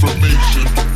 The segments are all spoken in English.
information.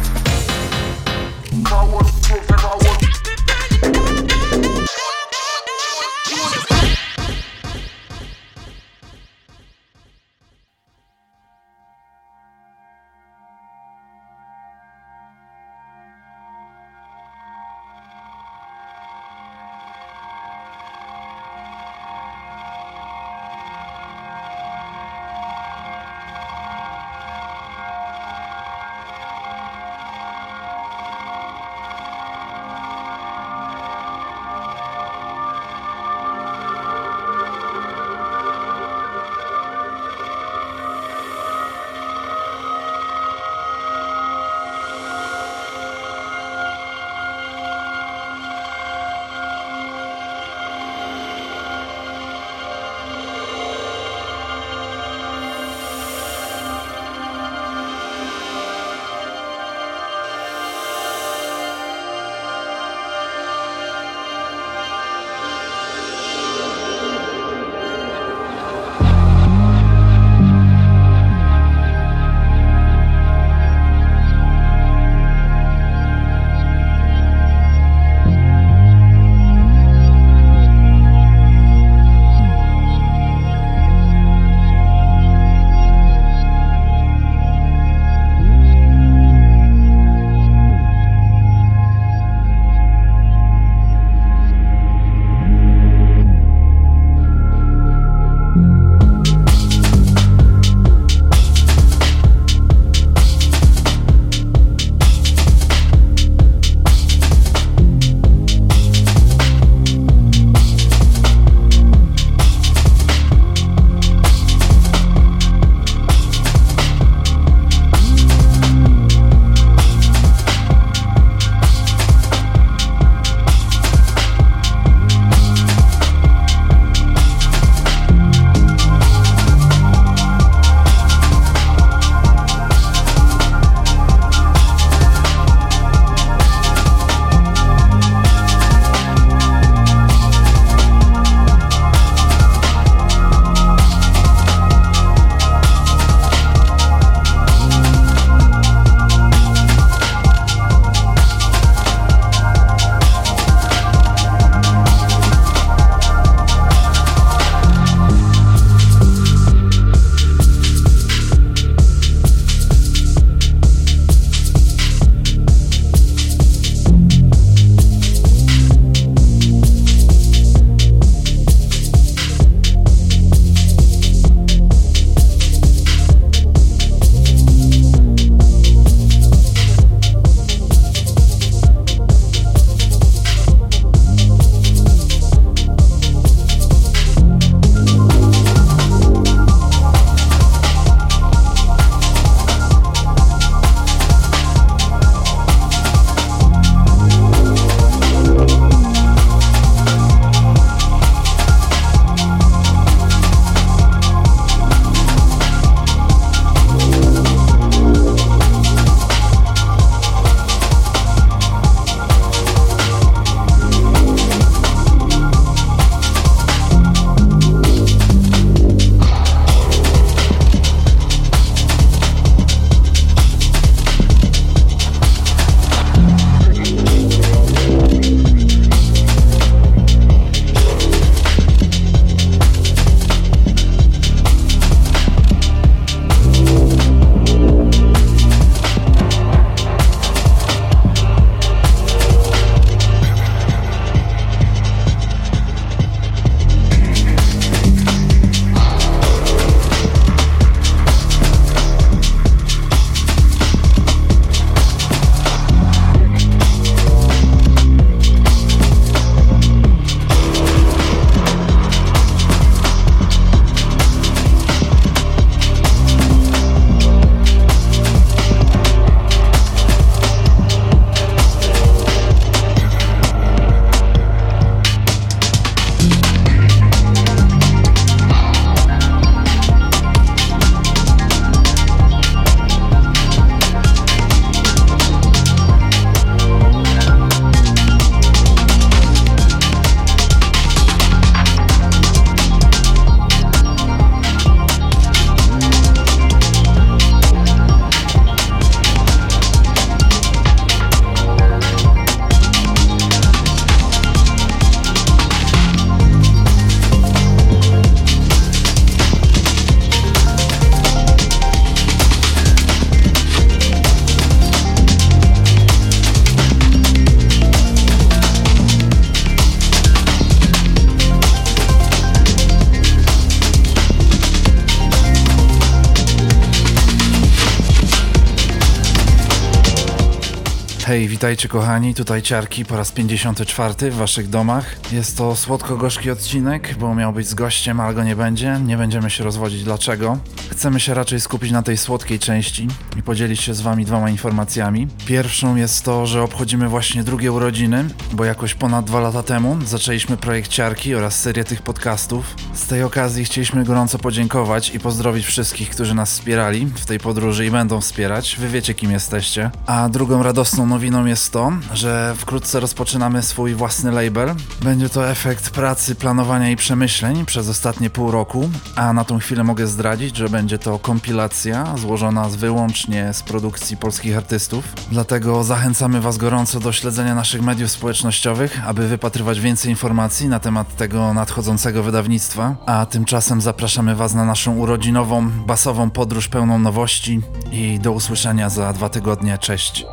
Witajcie kochani, tutaj Ciarki po raz 54 w waszych domach. Jest to słodko-gorzki odcinek, bo miał być z gościem, ale go nie będzie. Nie będziemy się rozwodzić dlaczego. Chcemy się raczej skupić na tej słodkiej części i podzielić się z wami dwoma informacjami. Pierwszą jest to, że obchodzimy właśnie drugie urodziny, bo jakoś ponad dwa lata temu zaczęliśmy projekt Ciarki oraz serię tych podcastów. Z tej okazji chcieliśmy gorąco podziękować i pozdrowić wszystkich, którzy nas wspierali w tej podróży i będą wspierać. Wy wiecie kim jesteście. A drugą radosną nowiną jest to, że wkrótce rozpoczynamy swój własny label. Będzie to efekt pracy, planowania i przemyśleń przez ostatnie pół roku, a na tą chwilę mogę zdradzić, że będzie to kompilacja złożona wyłącznie z produkcji polskich artystów. Dlatego zachęcamy Was gorąco do śledzenia naszych mediów społecznościowych, aby wypatrywać więcej informacji na temat tego nadchodzącego wydawnictwa. A tymczasem zapraszamy Was na naszą urodzinową, basową podróż pełną nowości i do usłyszenia za dwa tygodnie. Cześć!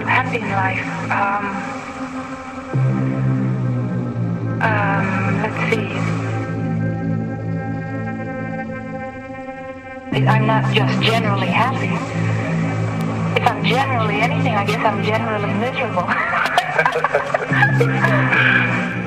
Life. Um, um, let's see. I'm not just generally happy. If I'm generally anything, I guess I'm generally miserable.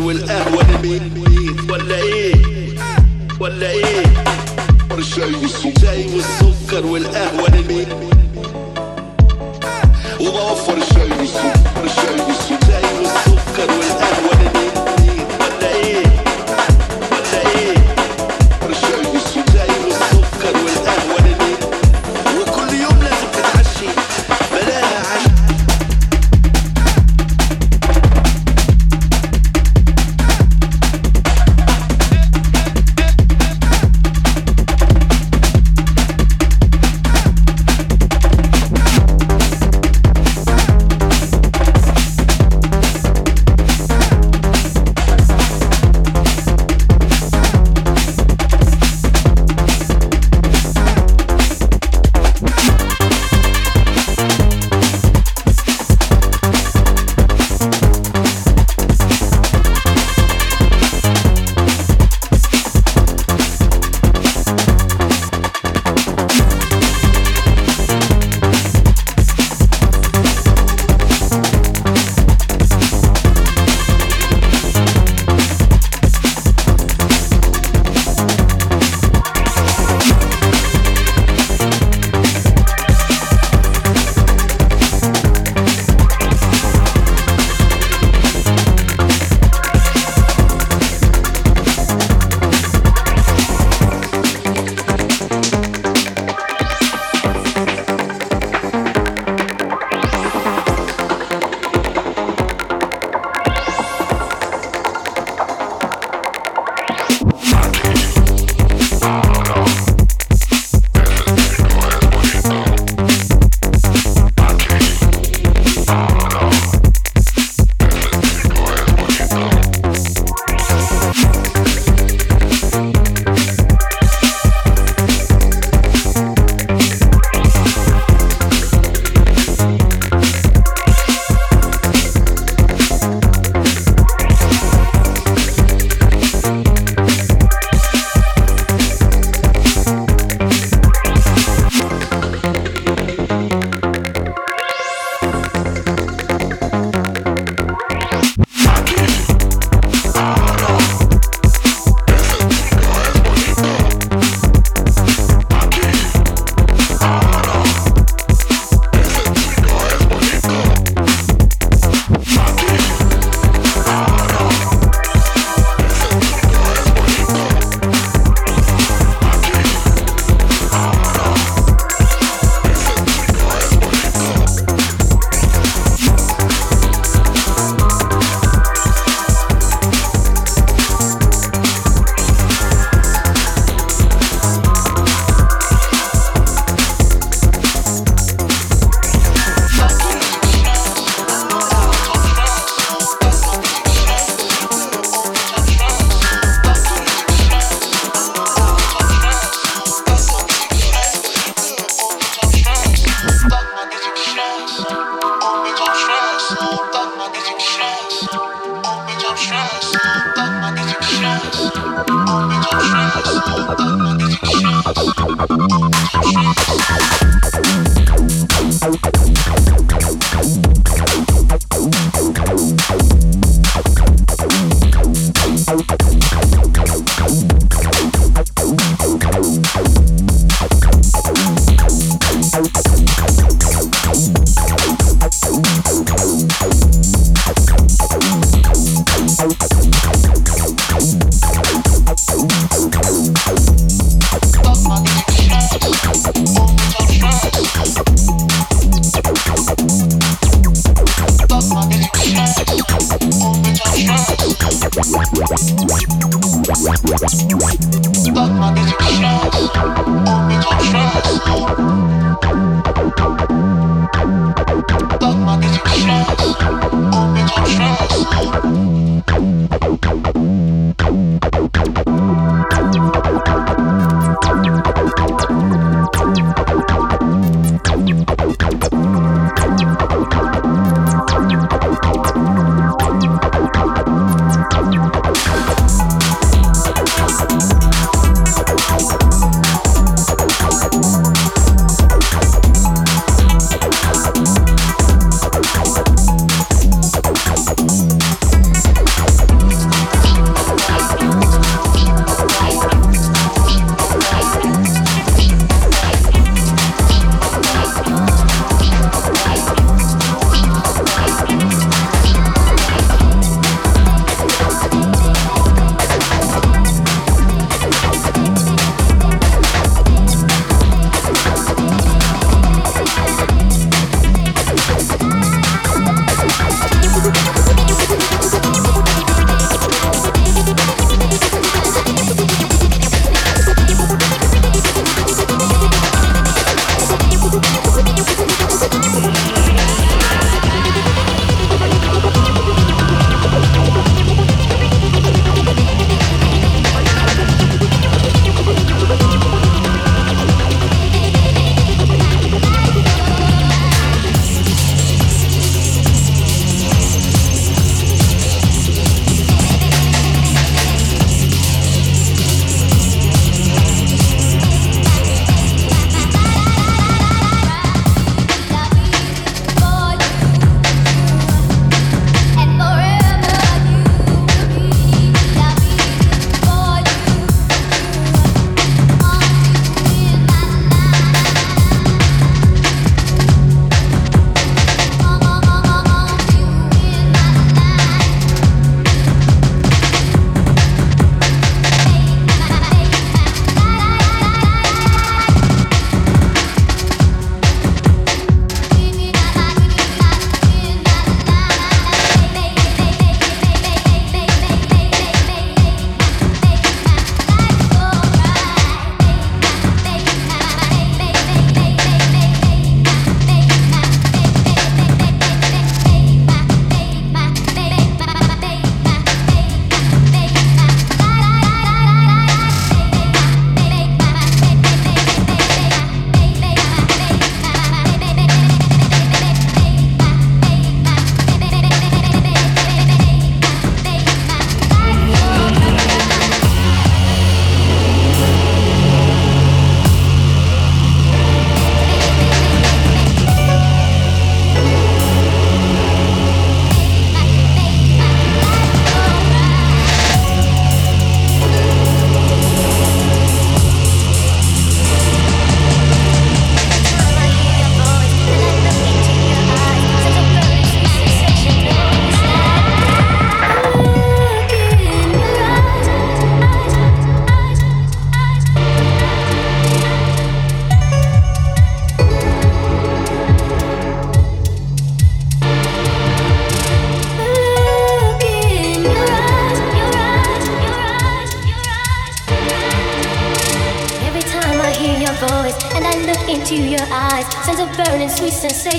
will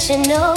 sweet sensation,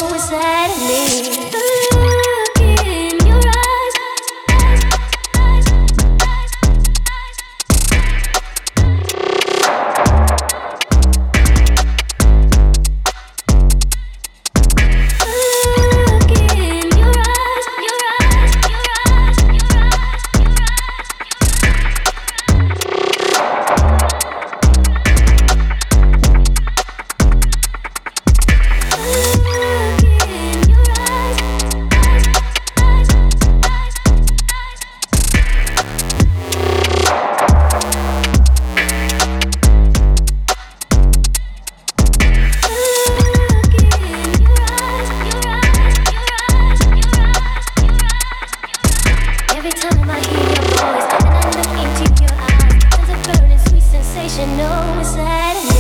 staring.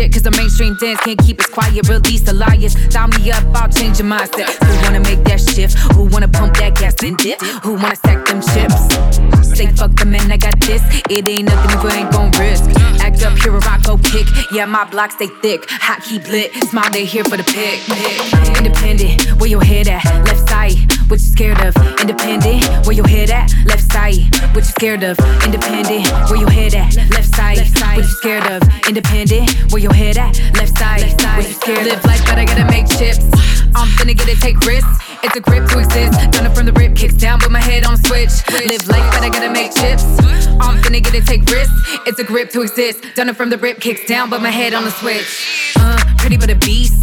Shit. Cause the mainstream dance can't keep us quiet. Release the liars. Dial me up, I'll change your mindset. Who wanna make that shift? Who wanna pump that gas and dip? Who wanna stack them chips? Say fuck the man, I got this. It ain't nothing if we ain't gon' risk. Act up, here rock, go kick. Yeah, my block stay thick. Hot, keep lit. Smile, they here for the pick. Independent, where your head at? Left side what you scared of? Independent, where your head at? Left side, what you scared of? Independent, where your head at? Left side, what you scared of? Independent, where your head at? Left side, what you scared of? Live life, but I gotta make chips. I'm finna get it, take risks. It's a grip to exist. Done it from the rip, kicks down, put my head on switch. Live life, but I gotta make chips. I'm finna get it, take risks. It's a grip to exist. Done it from the rip, kicks down, but my head on the switch. Uh, pretty but a beast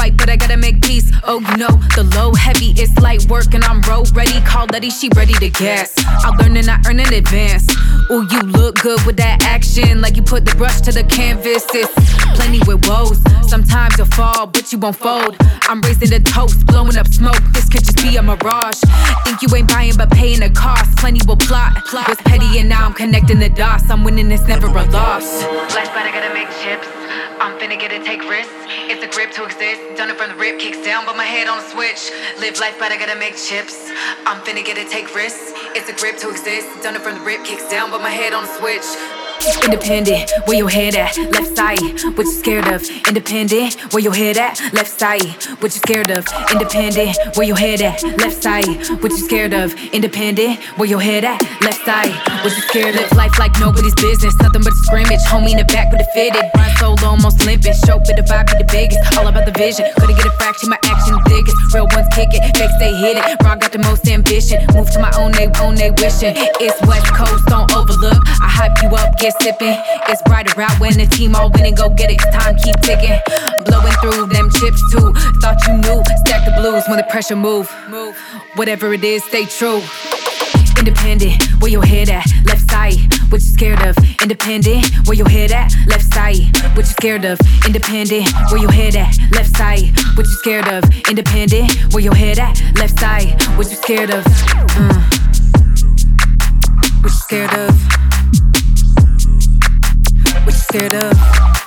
fight, but I gotta make peace. Oh, you know, the low heavy is light work, and I'm road ready. Call Letty, she ready to gas. I learn and I earn in advance. Ooh, you look good with that action, like you put the brush to the canvas. It's plenty with woes. Sometimes you'll fall, but you won't fold. I'm raising the toast, blowing up smoke. This could just be a mirage. Think you ain't buying, but paying the cost. Plenty will plot. Was petty, and now I'm connecting the dots. I'm winning, it's never a loss. But I gotta make chips. I'm finna get it, take risks. It's a grip to exist. Done it from the rip, kicks down, but my head on the switch. Live life, but I gotta make chips. I'm finna get it, take risks. It's a grip to exist. Done it from the rip, kicks down, but my head on the switch. Independent, where your head at? Left side, what you scared of? Independent, where your head at? Left side, what you scared of? Independent, where your head at? Left side, what you scared of? Independent, where your head at? Left side, what you scared of? Life like nobody's business, nothing but a scrimmage. Homie in the back with a fitted, ride solo almost limping. Show for the vibe be the biggest, all about the vision. Couldn't get a fraction, my action thickest. Real ones kick it, fakes they hit it. Raw got the most ambition, move to my own, they own they wishing. It's West Coast, don't overlook. I hype you up, get sipping. It's brighter out when the team all winning. Go get it, time keep ticking. Blowing through them chips too. Thought you knew. Stack the blues when the pressure move. Whatever it is, stay true. Independent, where your head at? Left side, what you scared of? Independent, where your head at? Left side, what you scared of? Independent, where your head at? Left side, what you scared of? Independent, where your head at? Left side, what you scared of? Uh. What you scared of? what you scared of?